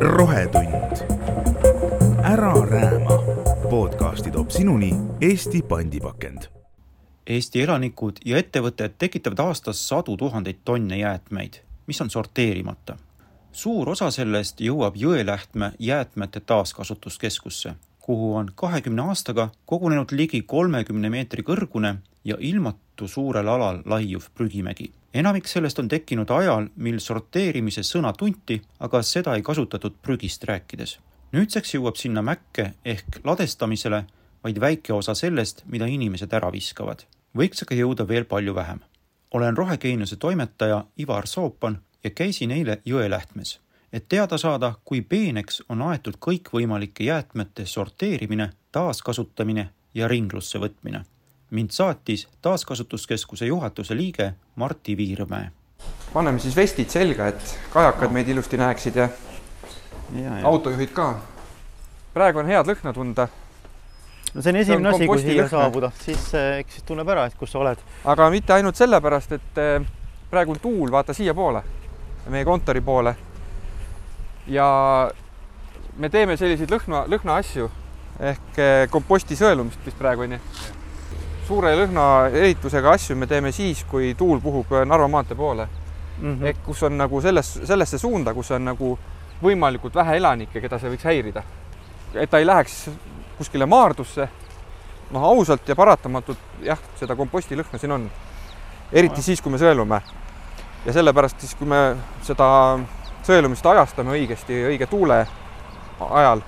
rohetund. ära rääma. podcasti toob sinuni Eesti pandipakend. Eesti elanikud ja ettevõtted tekitavad aastas sadu tuhandeid tonne jäätmeid, mis on sorteerimata. suur osa sellest jõuab Jõelähtme jäätmete taaskasutuskeskusse, kuhu on kahekümne aastaga kogunenud ligi kolmekümne meetri kõrgune ja ilmatu suurel alal laiuv prügimägi enamik sellest on tekkinud ajal, mil sorteerimise sõna tunti, aga seda ei kasutatud prügist rääkides. nüüdseks jõuab sinna mäkke ehk ladestamisele vaid väike osa sellest, mida inimesed ära viskavad. võiks aga jõuda veel palju vähem. olen Rohegeeniuse toimetaja Ivar Soopan ja käisin eile Jõelähtmes, et teada saada, kui peeneks on aetud kõikvõimalike jäätmete sorteerimine, taaskasutamine ja ringlusse võtmine mind saatis taaskasutuskeskuse juhatuse liige Martti Viirmäe. paneme siis vestid selga, et kajakad meid ilusti näeksid ja, ja, ja. autojuhid ka. praegu on head lõhna tunda. no see on esimene asi, kui siia saabuda, siis eh, eks siis tunneb ära, et kus sa oled. aga mitte ainult sellepärast, et eh, praegu on tuul, vaata siiapoole, meie kontori poole. ja me teeme selliseid lõhna, lõhna asju ehk eh, komposti sõelumist vist praegu onju suure lõhna ehitusega asju me teeme siis, kui tuul puhub Narva maantee poole mm. -hmm. ehk kus on nagu selles, sellesse suunda, kus on nagu võimalikult vähe elanikke, keda see võiks häirida. et ta ei läheks kuskile Maardusse. noh, ausalt ja paratamatult jah, seda kompostilõhna siin on. eriti siis, kui me sõelume. ja sellepärast siis, kui me seda sõelumist ajastame õigesti, õige tuule ajal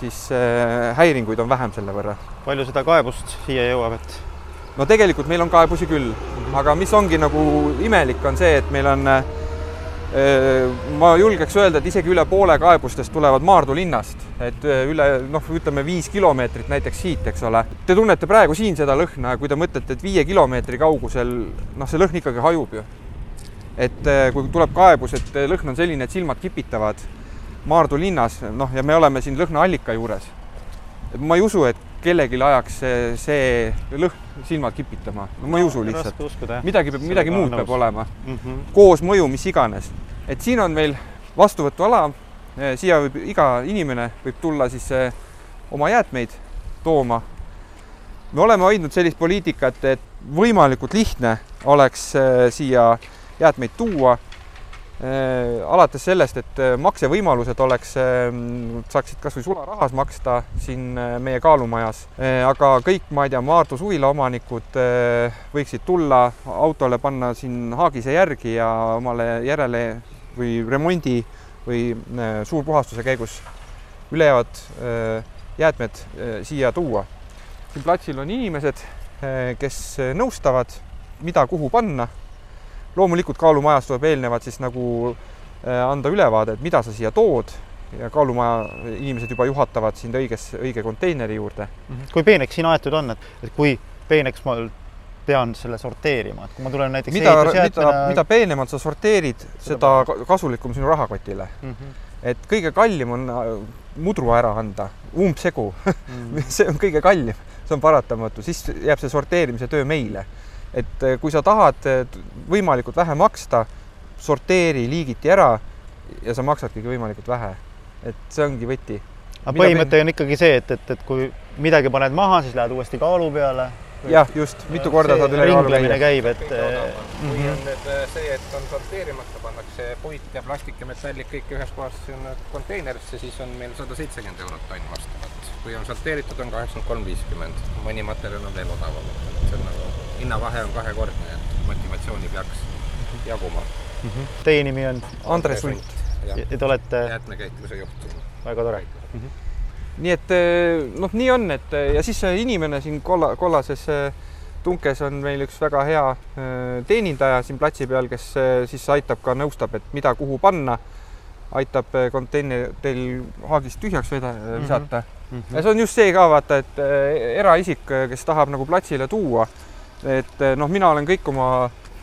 siis äh, häiringuid on vähem selle võrra. palju seda kaebust siia jõuab, et? no tegelikult meil on kaebusi küll, aga mis ongi nagu imelik, on see, et meil on äh, ma julgeks öelda, et isegi üle poole kaebustest tulevad Maardu linnast, et äh, üle noh, ütleme viis kilomeetrit näiteks siit, eks ole. Te tunnete praegu siin seda lõhna, kui te mõtlete, et viie kilomeetri kaugusel noh, see lõhn ikkagi hajub ju. et kui tuleb kaebus, et lõhn on selline, et silmad kipitavad Maardu linnas, noh, ja me oleme siin lõhnaallika juures. et ma ei usu, et kellelgi ajaks see, see lõhn silmad kipitama, no ma ei usu lihtsalt. midagi peab, midagi muud peab olema mm. -hmm. koosmõju, mis iganes. et siin on meil vastuvõtuala, eh, siia võib iga inimene võib tulla siis eh, oma jäätmeid tooma. me oleme hoidnud sellist poliitikat, et võimalikult lihtne oleks eh, siia jäätmeid tuua alates sellest, et äh, maksevõimalused oleks, ähm, saaksid kasvõi sularahas maksta siin äh, meie kaalumajas, aga kõik, ma ei tea, Maardu suvila omanikud võiksid tulla autole, panna siin haagise järgi ja omale järele või remondi või suurpuhastuse käigus ülejäävad jäätmed siia tuua. siin platsil on inimesed, kes nõustavad, mida kuhu panna loomulikult kaalumajas tuleb eelnevalt siis nagu äh, anda ülevaade, et mida sa siia tood ja kaalumaja inimesed juba juhatavad sind õiges, õige konteineri juurde. -hmm. kui peeneks siin aetud on, et, et kui peeneks ma pean selle sorteerima, et kui ma tulen näiteks mida, mida, mida peenemalt sa sorteerid, seda kasulikum sinu rahakotile mm. -hmm. et kõige kallim on äh, mudru ära anda, umbsegu mm. -hmm. see on kõige kallim, see on paratamatu, siis jääb see sorteerimise töö meile et eh, kui sa tahad võimalikult vähe maksta, sorteeri liigiti ära ja sa maksadki võimalikult vähe. et see ongi võti. aga põhimõte on ikkagi see, et, et, et kui midagi paned maha, siis lähed uuesti kaalu peale. jah, just, mitu korda saad üle kaalu käia. käib, et. kui on nüüd eh, see, et on sorteerimata, pannakse puit ja plastik ja metallid kõik ühes kohas sinna konteinerisse, siis on meil sada seitsekümmend eurot tonn vastavalt. kui on sorteeritud, on kaheksakümmend kolm, viiskümmend. mõni materjal on veel odavam, see on nagu hinnavahe on kahekordne, et motivatsiooni peaks jaguma mm. -hmm. Teie nimi on? Andres Unt. ja te olete? jäätmekäitluse juht. väga tore mm. -hmm. nii et eh, noh, nii on, et eh, ja siis see inimene siin kolla, kollases eh, tunkes on meil üks väga hea teenindaja siin platsi peal, kes siis aitab ka, nõustab, et mida kuhu panna, aitab konteineril haagist tühjaks veda, visata mm. -hmm. ja see on just see ka vaata, et eraisik, kes tahab nagu platsile tuua et eh, noh, mina olen kõik oma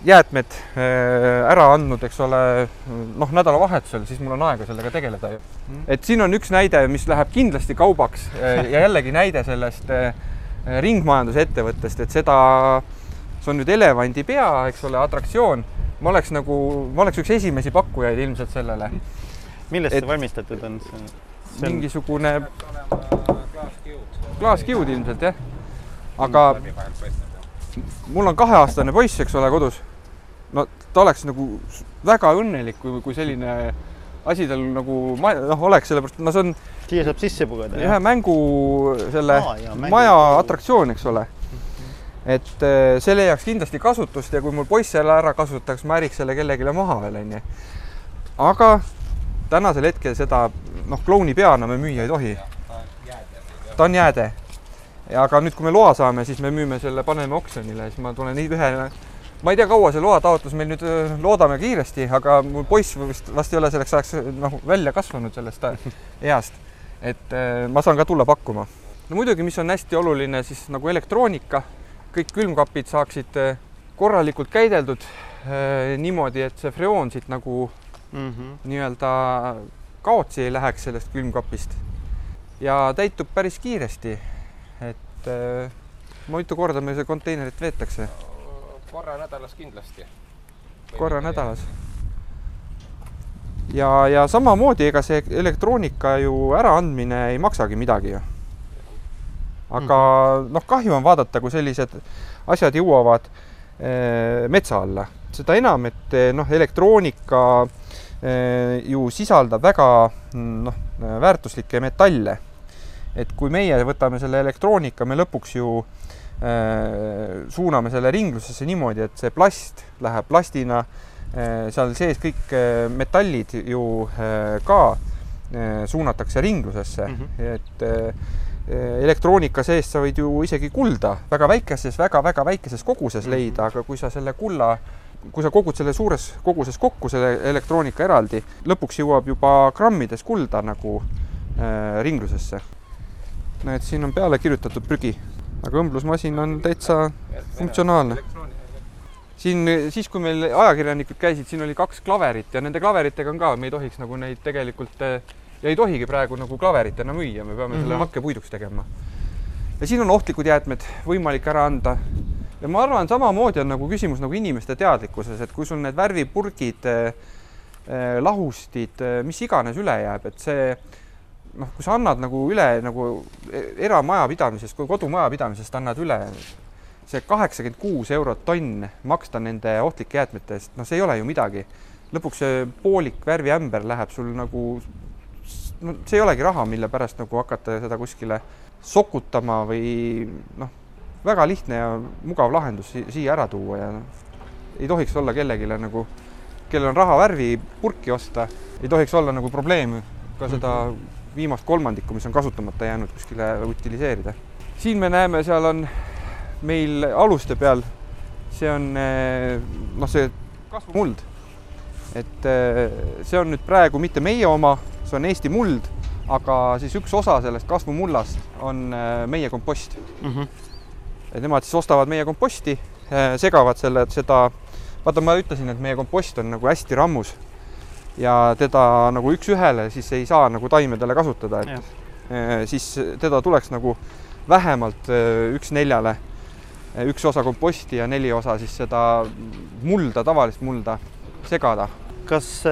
jäätmed eh, ära andnud, eks ole, noh, nädalavahetusel, siis mul on aega sellega tegeleda ju. Mhm. et siin on üks näide, mis läheb kindlasti kaubaks eh, ja jällegi näide sellest ringmajandusettevõttest, et seda, see on nüüd elevandi pea, eks ole, atraktsioon. ma oleks nagu, ma oleks üks esimesi pakkujaid ilmselt sellele. millest Et- see valmistatud on? mingisugune klaaskiud. ilmselt jah. aga. Mul on kaheaastane poiss, eks ole, kodus. no ta oleks nagu väga õnnelik, kui, kui selline asi tal nagu noh, oleks, sellepärast no see on siia saab sisse pugeda? ühe mängu selle Aa, jaa, mängu- maja atraktsioon, eks ole. et eh, see leiaks kindlasti kasutust ja kui mul poiss selle ära kasutaks, ma äriks selle kellelegi maha veel onju. aga tänasel hetkel seda noh, klouni peana me müüa ei tohi. ta on jääde. Ja aga nüüd, kui me loa saame, siis me müüme selle, paneme oksjonile, siis ma tulen ühe, ma ei tea, kaua see loataotlus meil nüüd loodame kiiresti, aga mul poiss vist vast ei ole selleks ajaks noh, välja kasvanud sellest east. et ma saan ka tulla pakkuma. no muidugi, mis on hästi oluline, siis nagu elektroonika, kõik külmkapid saaksid korralikult käideldud niimoodi, et see freoon siit nagu mm -hmm. nii-öelda kaotsi ei läheks sellest külmkapist ja täitub päris kiiresti. Et äh, mitu korda meil see konteinerit veetakse? korra nädalas kindlasti. korra nädalas. ja, ja samamoodi, ega see elektroonika ju äraandmine ei maksagi midagi ju. aga noh, kahju on vaadata, kui sellised asjad jõuavad eh, metsa alla, seda enam, et eh, noh, elektroonika eh, ju sisaldab väga mm, noh, väärtuslikke metalle. Et kui meie võtame selle elektroonika, me lõpuks ju eh, suuname selle ringlusesse niimoodi, et see plast läheb plastina eh, seal sees kõik eh, metallid ju eh, ka eh, suunatakse ringlusesse mm, Mhm. -hmm. et eh, elektroonika seest sa võid ju isegi kulda väga väikeses väga,, väga-väga väikeses koguses leida, aga kui sa selle kulla, kui sa kogud selle suures koguses kokku, selle elektroonika eraldi, lõpuks jõuab juba grammides kulda nagu äh, ringlusesse. Näed, siin on peale kirjutatud prügi, aga õmblusmasin on täitsa funktsionaalne siin siis, kui meil ajakirjanikud käisid, siin oli kaks klaverit ja nende klaveritega on ka, me ei tohiks nagu neid tegelikult ja ei tohigi praegu nagu klaveritena müüa, me peame mm -hmm. selle Mhm. hakkepuiduks tegema. ja siin on ohtlikud jäätmed võimalik ära anda. ja ma arvan, samamoodi on nagu küsimus nagu inimeste teadlikkuses, et kui sul need värvipurgid eh,, eh, lahustid eh,, mis iganes üle jääb, et see noh, kui sa annad nagu üle nagu eramajapidamisest, kui kodumajapidamisest annad üle see kaheksakümmend kuus eurot tonn maksta nende ohtlike jäätmete eest, noh, see ei ole ju midagi. lõpuks see poolik värviämber läheb sul nagu, no see ei olegi raha, mille pärast nagu hakata seda kuskile sokutama või noh, väga lihtne ja mugav lahendus si siia ära tuua ja noh, ei tohiks olla kellelegi nagu, kellel on raha värvipurki osta, ei tohiks olla nagu probleem ka seda viimast kolmandikku, mis on kasutamata jäänud, kuskile utiliseerida. siin me näeme, seal on meil aluste peal, see on noh, see kasvumuld. et eh, see on nüüd praegu mitte meie oma, see on Eesti muld, aga siis üks osa sellest kasvumullast on eh, meie kompost mm. -hmm. et nemad siis ostavad meie komposti, segavad selle, seda, vaata, ma ütlesin, et meie kompost on nagu hästi rammus ja teda nagu üks-ühele siis ei saa nagu taimedele kasutada, et Jah. eh, siis teda tuleks nagu vähemalt eh, üks neljale, üks osa komposti ja neli osa siis seda mulda, tavalist mulda segada. kas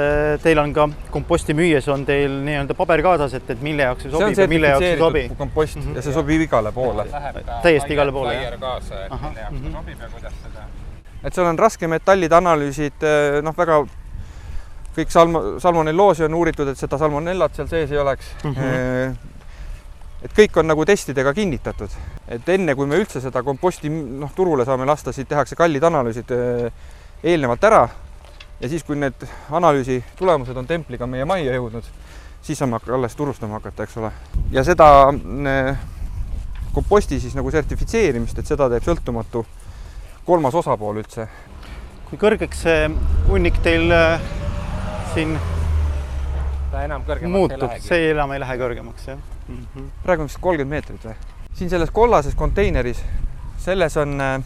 teil on ka komposti müües on teil nii-öelda paber kaasas, et, et mille jaoks see see sobib ja mille jaoks ei sobi? kompost Mhm. ja see sobib igale poole. Täiesti igale poole, jah? kaasa, et Ahah, mille jaoks ta sobib ja kuidas seda et seal on raskmetallide analüüsid, noh, väga kõik salmo, salmonelloosi on uuritud, et seda salmonellat seal sees ei oleks mm. -hmm. et kõik on nagu testidega kinnitatud, et enne kui me üldse seda komposti noh, turule saame lasta, siis tehakse kallid analüüsid eh, eelnevalt ära. ja siis, kui need analüüsi tulemused on templiga meie majja jõudnud, siis saame alles turustama hakata, eks ole. ja seda eh, komposti siis nagu sertifitseerimist, et seda teeb sõltumatu kolmas osapool üldse. kui kõrgeks see hunnik teil siin ta enam kõrgemaks muutub, ei lähegi. see enam ei lähe kõrgemaks, jah mm -hmm. praegu on vist kolmkümmend meetrit või? siin selles kollases konteineris, selles on äh,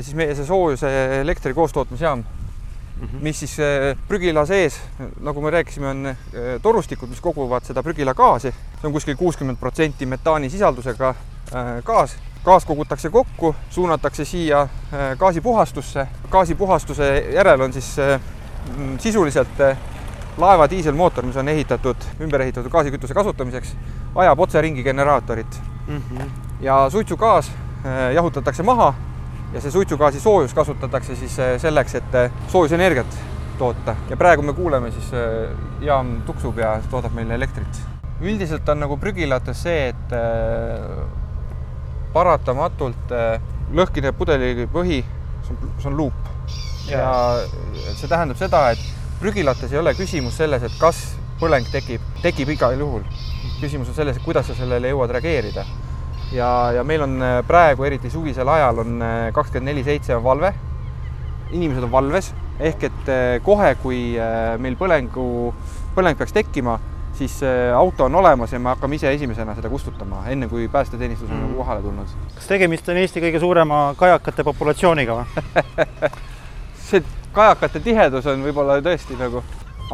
siis meie see soojuse elektri koostootmisjaam mm, -hmm. mis siis äh, prügila sees, nagu me rääkisime, on äh, torustikud, mis koguvad seda prügila gaasi. see on kuskil kuuskümmend protsenti metaani sisaldusega äh, gaas, gaas kogutakse kokku, suunatakse siia äh, gaasipuhastusse. gaasipuhastuse järel on siis sisuliselt äh, laeva diiselmootor, mis on ehitatud, ümber ehitatud gaasikütuse kasutamiseks, ajab otseringi generaatorit mm. -hmm. ja suitsugaas jahutatakse maha ja see suitsugaasi soojus kasutatakse siis selleks, et soojusenergiat toota ja praegu me kuuleme siis jaam tuksub ja toodab meile elektrit. üldiselt on nagu prügilates see, et paratamatult lõhkine pudeli põhi, see on luup. Ja see tähendab seda, et prügilates ei ole küsimus selles, et kas põleng tekib, tekib igal juhul. küsimus on selles, et kuidas sa sellele jõuad reageerida. ja, ja meil on äh, praegu, eriti suvisel ajal, on äh, kakskümmend neli seitse on valve. inimesed on valves ehk et kohe, kui meil põlengu, põleng peaks tekkima siis auto on olemas ja me hakkame ise esimesena seda kustutama, enne kui päästeteenistus on mm. kohale tulnud. kas tegemist on Eesti kõige suurema kajakate populatsiooniga või see kajakate tihedus on võib-olla tõesti nagu,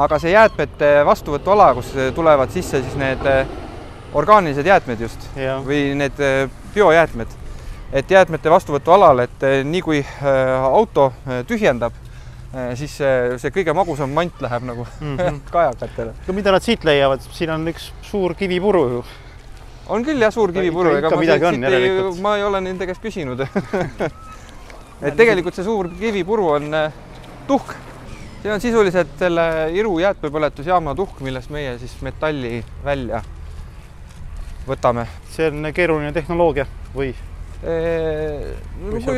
aga see jäätmete vastuvõtuala, kus tulevad sisse siis need eh, orgaanilised jäätmed just ja. või need eh, biojäätmed, et jäätmete vastuvõtualal, et eh, nii kui auto tühjendab siis see, see kõige magusam mant läheb nagu mm -hmm. kajakatele. no mida nad siit leiavad, siin on üks suur kivipuru ju. on küll jah, suur kivipuru, ega ma, siit, siit ei, ma ei ole nende käest küsinud et tegelikult see suur kivipuru on äh, tuhk. see on sisuliselt selle Iru jäätmepõletusjaama tuhk, millest meie siis metalli välja võtame. see on keeruline tehnoloogia või?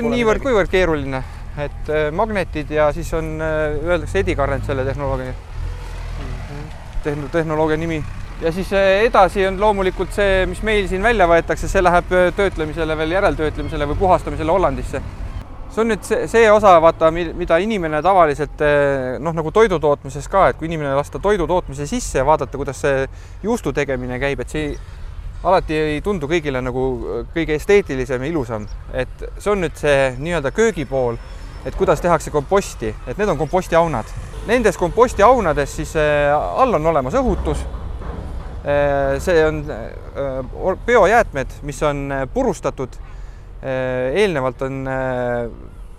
niivõrd, kuivõrd keeruline et äh, magnetid ja siis on, äh, öeldakse edikarent selle tehnoloogia Tehn-, tehnoloogia nimi. ja siis äh, edasi on loomulikult see, mis meil siin välja võetakse, see läheb töötlemisele veel järeltöötlemisele või puhastamisele Hollandisse. See on nüüd see, see osa, vaata, mida inimene tavaliselt noh, nagu toidu tootmises ka, et kui inimene lasta toidu tootmise sisse ja vaadata, kuidas see juustu tegemine käib, et see alati ei tundu kõigile nagu kõige esteetilisem ja ilusam, et see on nüüd see nii-öelda köögipool et kuidas tehakse komposti, et need on kompostiaunad. Nendes kompostiaunades siis äh, all on olemas õhutus. See on biojäätmed, mis on purustatud. Eelnevalt on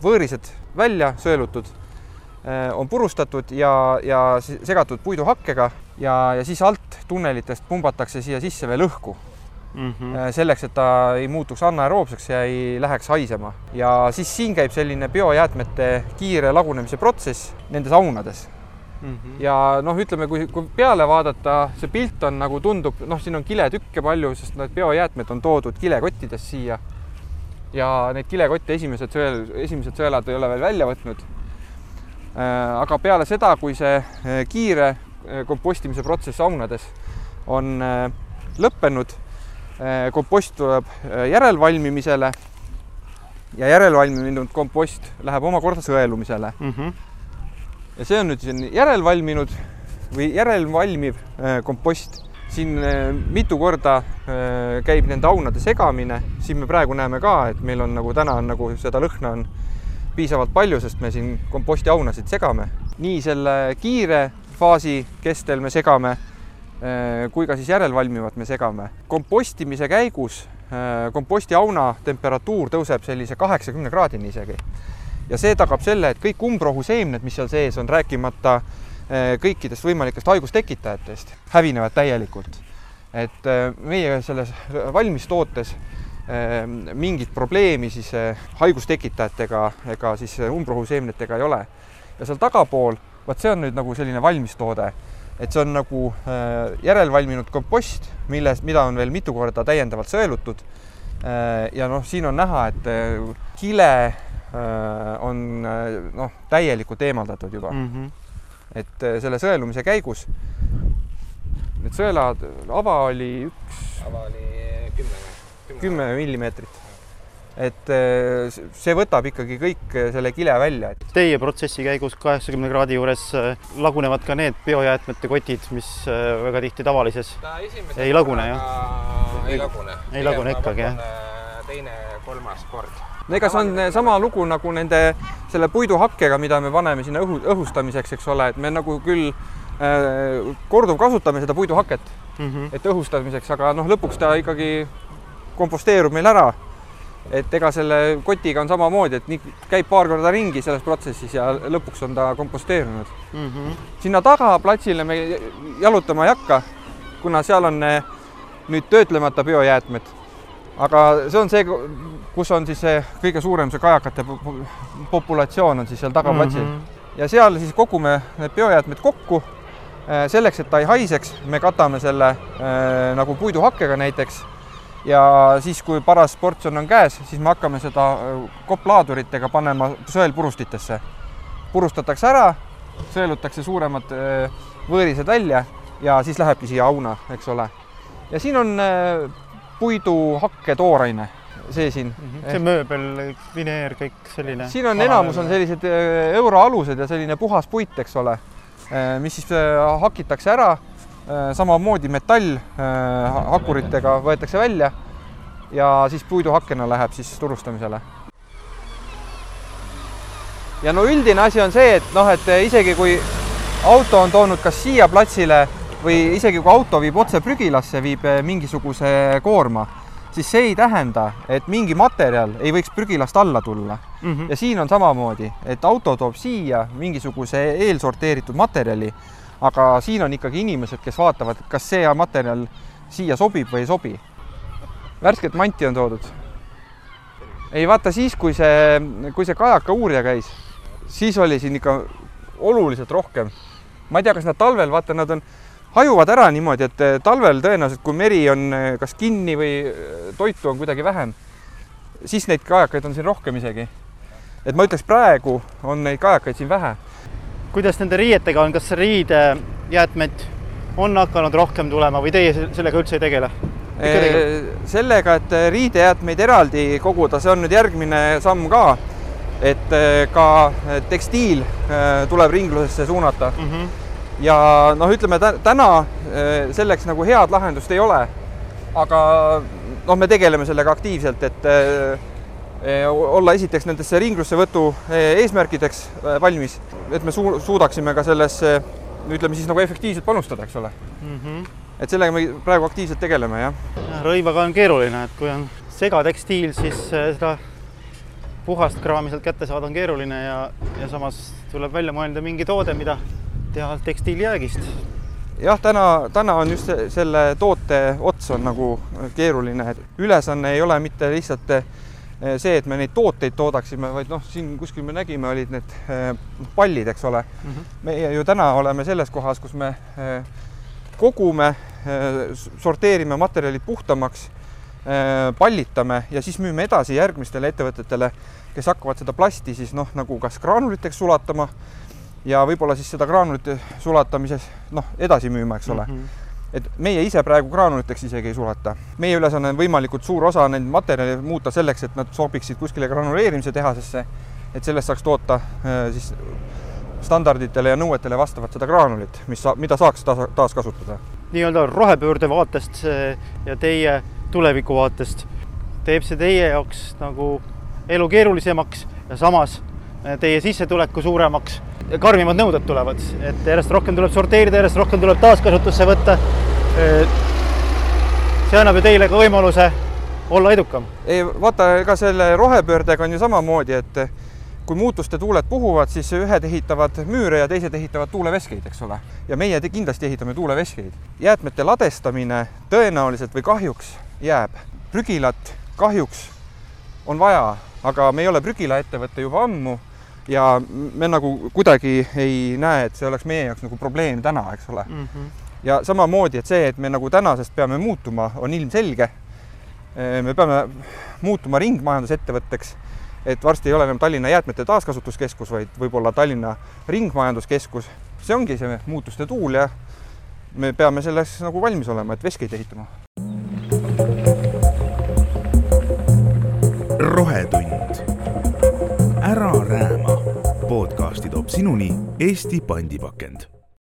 võõrised välja söölutud, on purustatud ja, ja segatud puiduhakkega ja, ja siis alt tunnelitest pumbatakse siia sisse veel õhku mm. -hmm. selleks, et ta ei muutuks anaeroobseks ja ei läheks haisema. ja siis siin käib selline biojäätmete kiire lagunemise protsess nendes aunades Mm -hmm. ja noh, ütleme, kui, kui peale vaadata, see pilt on nagu tundub, noh, siin on kiletükke palju, sest need biojäätmed on toodud kilekottides siia. Ja neid kilekotte esimesed sõel, esimesed sõelad ei ole veel välja võtnud. Äh, aga peale seda, kui see äh, kiire kompostimise protsess aunades on lõppenud Äh, kompost tuleb äh, järelvalmimisele ja järelvalminud kompost läheb omakorda sõelumisele mm. -hmm. ja see on nüüd siin järelvalminud või järelvalmiv äh, kompost. Siin mitu korda käib nende aunade segamine, siin me praegu näeme ka, et meil on nagu täna on nagu seda lõhna on piisavalt palju, sest me siin kompostiaunasid segame. nii selle kiire faasi kestel me segame Äh, kui ka siis järelvalmivat me segame. kompostimise käigus äh, kompostiauna temperatuur tõuseb sellise kaheksakümne kraadini isegi. ja see tagab selle, et kõik umbrohuseemned, mis seal sees on, rääkimata äh, kõikidest võimalikest haigustekitajatest, hävinevad täielikult. et meie selles valmistootes mingit probleemi siis haigustekitajatega ega siis umbrohuseemnetega ei ole. ja seal tagapool, vot see on nüüd nagu selline valmistoode et see on nagu järelvalminud kompost, milles, mida on veel mitu korda täiendavalt sõelutud. Ja noh, siin on näha, et kile on noh, täielikult eemaldatud juba mm. -hmm. Et selle sõelumise käigus need sõelad, ava oli üks. ava oli kümme. kümme millimeetrit et äh, see võtab ikkagi kõik äh, selle kile välja. Teie protsessi käigus kaheksakümne kraadi juures äh, lagunevad ka need biojäätmete kotid, mis väga tihti tavalises ei lagune, jah? ei lagune. ei lagune ikkagi, jah? teine, kolmas kord. no ega see on sama lugu nagu nende selle puiduhakkega, mida me paneme sinna õhu, õhustamiseks, eks ole, et me nagu küll äh, korduvkasutame seda puiduhaket mm, -hmm. et õhustamiseks, aga noh, lõpuks ta ikkagi komposteerub meil ära et ega selle kotiga on samamoodi, et nii käib paar korda ringi selles protsessis ja lõpuks on ta komposteerunud mm. -hmm. sinna taga platsile me jalutama ei hakka, kuna seal on eh, nüüd töötlemata biojäätmed. Aga see on see, kus on siis see kõige suurem see kajakate populatsioon on siis seal tagaplatsil mm. -hmm. ja seal siis kogume need biojäätmed kokku. Eh, selleks, et ta ei haiseks, me katame selle äh, nagu puiduhakkega näiteks ja siis, kui paras portsjon on käes, siis me hakkame seda äh, kopplaaduritega panema sõelpurustitesse. purustatakse ära, sõelutakse suuremad võõrised välja ja siis lähebki siia auna, eks ole. ja siin on äh, puiduhakke tooraine, see siin mm. -hmm. see mööbel, vineer, kõik selline. siin on enamus on sellised euroalused ja selline puhas puit, eks ole, mis siis hakitakse ära Äh, samamoodi metall äh, hakuritega võetakse välja ja siis puiduhakkena läheb siis turustamisele. ja no üldine asi on see, et noh, et isegi kui auto on toonud kas siia platsile või isegi kui auto viib otse prügilasse, viib äh, mingisuguse koorma, siis see ei tähenda, et mingi materjal ei võiks prügilast alla tulla mm. -hmm. ja siin on samamoodi, et auto toob siia mingisuguse eelsorteeritud materjali aga siin on ikkagi inimesed, kes vaatavad, kas see materjal siia sobib või ei sobi. värsket manti on toodud. ei vaata siis, kui see, kui see kajaka uurija käis, siis oli siin ikka oluliselt rohkem. ma ei tea, kas nad talvel, vaata, nad on, hajuvad ära niimoodi, et eh, talvel tõenäoliselt, kui meri on eh, kas kinni või eh, toitu on kuidagi vähem, siis neid kajakaid on siin rohkem isegi. et ma ütleks, praegu on neid kajakaid siin vähe kuidas nende riietega on, kas riidejäätmeid on hakanud rohkem tulema või teie sellega üldse ei tegele? sellega, et riidejäätmeid eraldi koguda, see on nüüd järgmine samm ka. et ka tekstiil tuleb ringlusesse suunata mm. -hmm. Ja noh, ütleme täna äh, selleks nagu head lahendust ei ole. aga noh, me tegeleme sellega aktiivselt, et Eh, olla esiteks nendesse ringlussevõtu eesmärkideks valmis, et me su suudaksime ka sellesse ütleme siis nagu efektiivselt panustada, eks ole mm. -hmm. et sellega me praegu aktiivselt tegeleme, jah. rõivaga on keeruline, et kui on segatekstiil, siis seda puhast kraami sealt kätte saada on keeruline ja, ja samas tuleb välja mõelda mingi toode, mida teha tekstiilijäägist. jah, täna, täna on just selle toote ots on nagu keeruline, et ülesanne ei ole mitte lihtsalt Eh, see, et me neid tooteid toodaksime, vaid noh, siin kuskil me nägime, olid need eh, pallid, eks ole mm. -hmm. meie ju täna oleme selles kohas, kus me eh, kogume, sorteerime materjalid puhtamaks, pallitame ja siis müüme edasi järgmistele ettevõtetele, kes hakkavad seda plasti siis noh, nagu kas graanuliteks sulatama ja võib-olla siis seda graanulite sulatamises noh, edasi müüma, eks ole mm. -hmm et meie ise praegu graanuliteks isegi ei sulata. meie ülesanne on võimalikult suur osa neid materjale muuta selleks, et nad sobiksid kuskile granuleerimise tehasesse, et sellest saaks toota äh, siis standarditele ja nõuetele vastavat seda graanulit, mis sa, mida saaks taas, taaskasutada. nii-öelda rohepöörde vaatest ja teie tuleviku vaatest teeb see teie jaoks nagu elu keerulisemaks ja samas teie sissetuleku suuremaks karmimad nõuded tulevad, et järjest rohkem tuleb sorteerida, järjest rohkem tuleb taaskasutusse võtta. see annab ju teile ka võimaluse olla edukam. ei, vaata, ega selle rohepöördega on ju samamoodi, et kui muutuste tuuled puhuvad, siis ühed ehitavad müüre ja teised ehitavad tuuleveskeid, eks ole. ja meie kindlasti ehitame tuuleveskeid. jäätmete ladestamine tõenäoliselt või kahjuks jääb. prügilat kahjuks on vaja, aga me ei ole prügilaettevõte juba ammu ja me nagu kuidagi ei näe, et see oleks meie jaoks nagu probleem täna, eks ole mm. -hmm. ja samamoodi, et see, et me nagu tänasest peame muutuma, on ilmselge. me peame muutuma ringmajandusettevõtteks, et varsti ei ole enam Tallinna jäätmete taaskasutuskeskus, vaid võib-olla Tallinna ringmajanduskeskus. see ongi see muutuste tuul ja me peame selleks nagu valmis olema, et veskeid ehitama. rohetund toob sinuni Eesti pandipakend